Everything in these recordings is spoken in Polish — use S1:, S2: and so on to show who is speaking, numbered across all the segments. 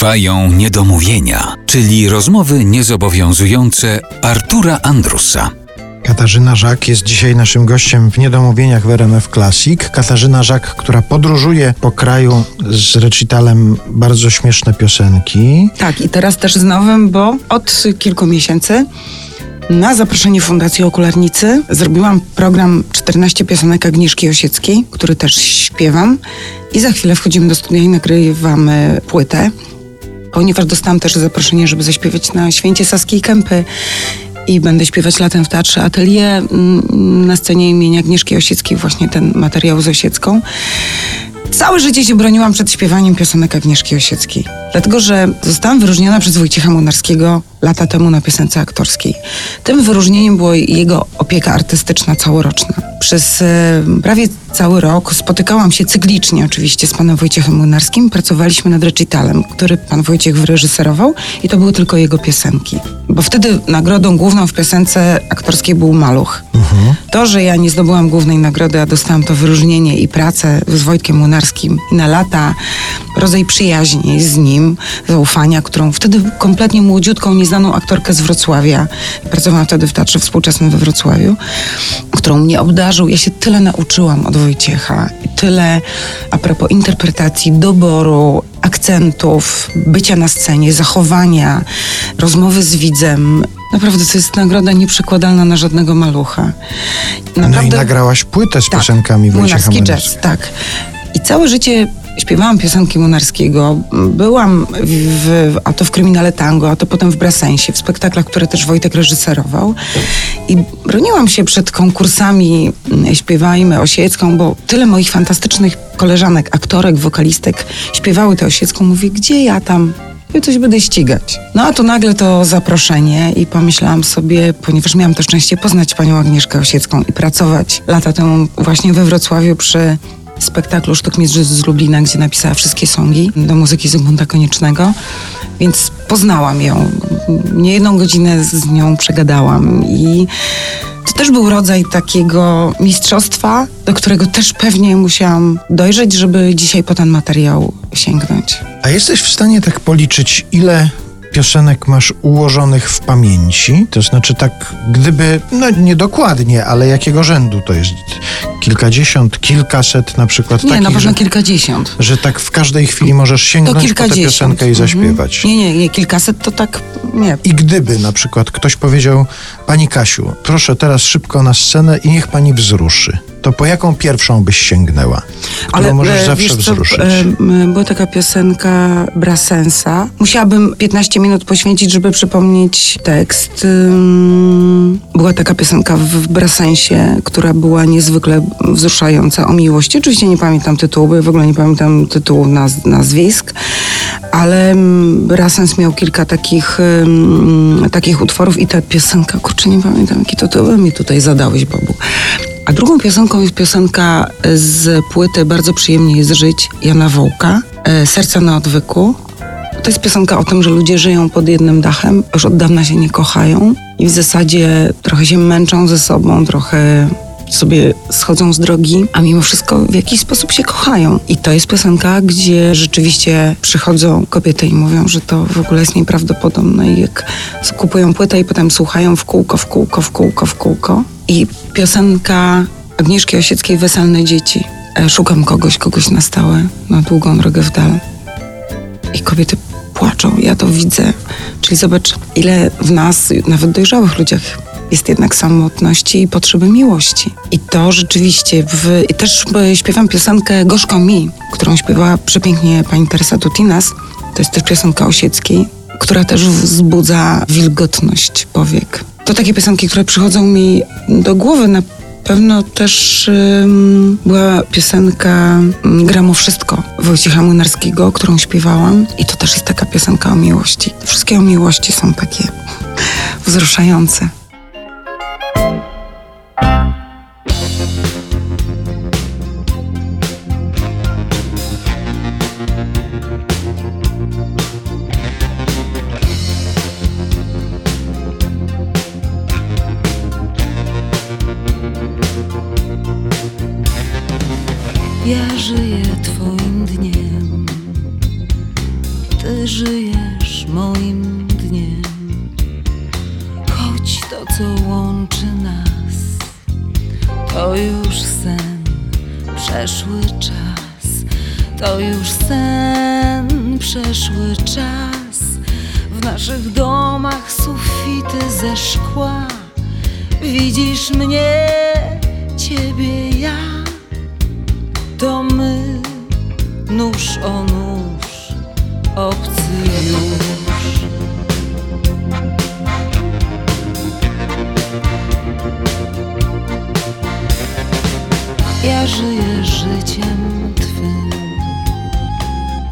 S1: Trwają niedomówienia, czyli rozmowy niezobowiązujące Artura Andrusa.
S2: Katarzyna Żak jest dzisiaj naszym gościem w Niedomówieniach w RMF Classic. Katarzyna Żak, która podróżuje po kraju z recitalem bardzo śmieszne piosenki.
S3: Tak, i teraz też z nowym, bo od kilku miesięcy na zaproszenie Fundacji Okularnicy zrobiłam program 14 piosenek Agnieszki Osieckiej, który też śpiewam. I za chwilę wchodzimy do studia i nagrywamy płytę, ponieważ dostałam też zaproszenie, żeby zaśpiewać na święcie Saskiej Kępy i będę śpiewać latem w Teatrze Atelier mm, na scenie imienia Agnieszki Osieckiej, właśnie ten materiał z Osiecką. Całe życie się broniłam przed śpiewaniem piosenek Agnieszki Osieckiej. Dlatego, że zostałam wyróżniona przez Wojciecha Munarskiego lata temu na piosence aktorskiej. Tym wyróżnieniem była jego opieka artystyczna całoroczna. Przez e, prawie cały rok spotykałam się cyklicznie oczywiście z panem Wojciechem Munarskim. Pracowaliśmy nad recitalem, który pan Wojciech wyreżyserował i to były tylko jego piosenki. Bo wtedy nagrodą główną w piosence aktorskiej był Maluch. To, że ja nie zdobyłam głównej nagrody, a dostałam to wyróżnienie i pracę z Wojtkiem Munarskim i na lata rodzaj przyjaźni z nim, zaufania, którą wtedy kompletnie młodziutką, nieznaną aktorkę z Wrocławia, pracowałam wtedy w Teatrze Współczesnym we Wrocławiu, którą mnie obdarzył. Ja się tyle nauczyłam od Wojciecha. Tyle a propos interpretacji, doboru, akcentów, bycia na scenie, zachowania, rozmowy z widzem. Naprawdę to jest nagroda nieprzekładalna na żadnego malucha.
S2: No i nagrałaś płytę z
S3: Tak,
S2: piosenkami Wojciecha
S3: jazz, tak. I całe życie śpiewałam piosenki Munarskiego. Byłam, w, a to w Kryminale Tango, a to potem w Brasensie, w spektaklach, które też Wojtek reżyserował. I broniłam się przed konkursami mm, Śpiewajmy Osiecką, bo tyle moich fantastycznych koleżanek, aktorek, wokalistek śpiewały tę Osiecką. Mówię, gdzie ja tam? Ja coś będę ścigać. No a tu nagle to zaproszenie i pomyślałam sobie, ponieważ miałam to szczęście poznać panią Agnieszkę Osiecką i pracować lata temu właśnie we Wrocławiu przy spektaklu Sztuk Mistrz z Lublina, gdzie napisała wszystkie songi do muzyki Zygmunta Koniecznego, więc poznałam ją. Nie jedną godzinę z nią przegadałam i to też był rodzaj takiego mistrzostwa, do którego też pewnie musiałam dojrzeć, żeby dzisiaj po ten materiał sięgnąć.
S2: A jesteś w stanie tak policzyć, ile piosenek masz ułożonych w pamięci? To znaczy tak, gdyby, no niedokładnie, ale jakiego rzędu to jest? Kilkadziesiąt, kilkaset na przykład
S3: Nie,
S2: takich,
S3: na pewno
S2: że,
S3: kilkadziesiąt.
S2: że tak w każdej chwili możesz sięgnąć po tę piosenkę i
S3: Mhm.
S2: zaśpiewać.
S3: Nie, nie, nie, kilkaset to tak, nie.
S2: I gdyby na przykład ktoś powiedział, Pani Kasiu, proszę teraz szybko na scenę i niech Pani wzruszy, to po jaką pierwszą byś sięgnęła? Którą możesz
S3: e,
S2: zawsze
S3: wiesz co,
S2: wzruszyć.
S3: e, m, była taka piosenka Brasensa. Musiałabym 15 minut poświęcić, żeby przypomnieć tekst. Była taka piosenka w, Brasensie, która była niezwykle wzruszająca o miłości. Oczywiście nie pamiętam tytułu, bo ja w ogóle nie pamiętam tytułu naz, nazwisk, ale Brasens miał kilka takich, ym, takich utworów i ta piosenka, kurczę, nie pamiętam jaki to tytuł, mi tutaj zadałeś, Bobu. A drugą piosenką jest piosenka z płyty Bardzo przyjemnie jest żyć Jana Wołka, e, Serca na odwyku. To jest piosenka o tym, że ludzie żyją pod jednym dachem, już od dawna się nie kochają i w zasadzie trochę się męczą ze sobą, trochę sobie schodzą z drogi, a mimo wszystko w jakiś sposób się kochają. I to jest piosenka, gdzie rzeczywiście przychodzą kobiety i mówią, że to w ogóle jest nieprawdopodobne. I jak kupują płytę i potem słuchają w kółko, w kółko, w kółko, w kółko. I piosenka Agnieszki Osieckiej Weselne Dzieci. E, Szukam kogoś, kogoś na stałe, na długą drogę w dal. I kobiety płaczą, ja to widzę. Czyli zobacz, ile w nas, nawet dojrzałych ludziach, jest jednak samotności i potrzeby miłości. I to rzeczywiście, w, i też e, śpiewam piosenkę Gorzko mi, którą śpiewała przepięknie pani Teresa Tutinas. To jest też piosenka Osieckiej, która też wzbudza wilgotność powiek. To takie piosenki, które przychodzą mi do głowy na pewno też ym, była piosenka ym, Gram o wszystko Wojciecha Młynarskiego, którą śpiewałam i to też jest taka piosenka o miłości. Wszystkie o miłości są takie wzruszające.
S4: Ja żyję Twoim dniem,
S3: Ty żyjesz moim dniem, choć to, co łączy nas, to już sen, przeszły czas. To już sen, przeszły czas. W naszych domach sufity ze szkła. Widzisz mnie, ciebie ja. To my, nóż o nóż, obcy już. Ja żyję życiem Twym,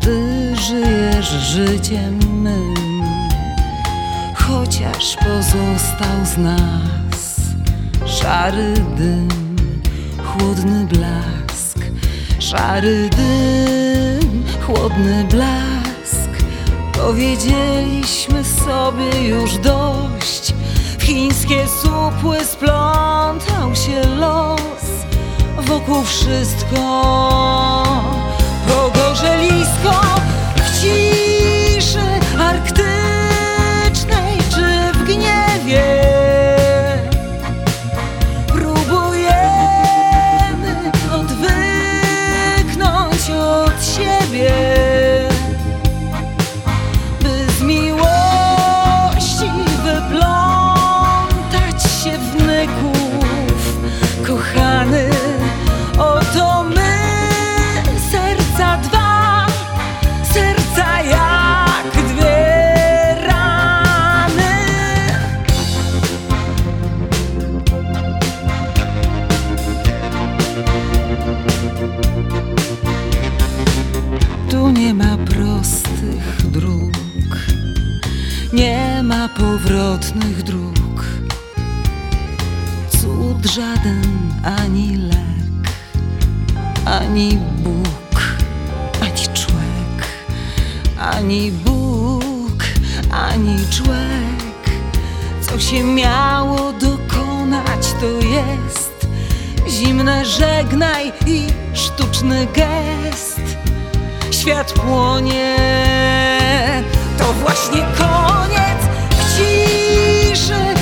S3: Ty żyjesz życiem mym, chociaż pozostał z nas szary dym, chłodny blask, szary dym, chłodny blask. Powiedzieliśmy sobie już dość, w chińskie supły splątał się los. Wokół wszystko pogorzelisko w ciszy arktycznej nie ma prostych dróg nie ma powrotnych dróg. Cud żaden ani lek ani Bóg ani człowiek ani Bóg ani człowiek co się miało dokonać to jest zimne żegnaj i sztuczny gest świat płonie. To właśnie koniec ciszy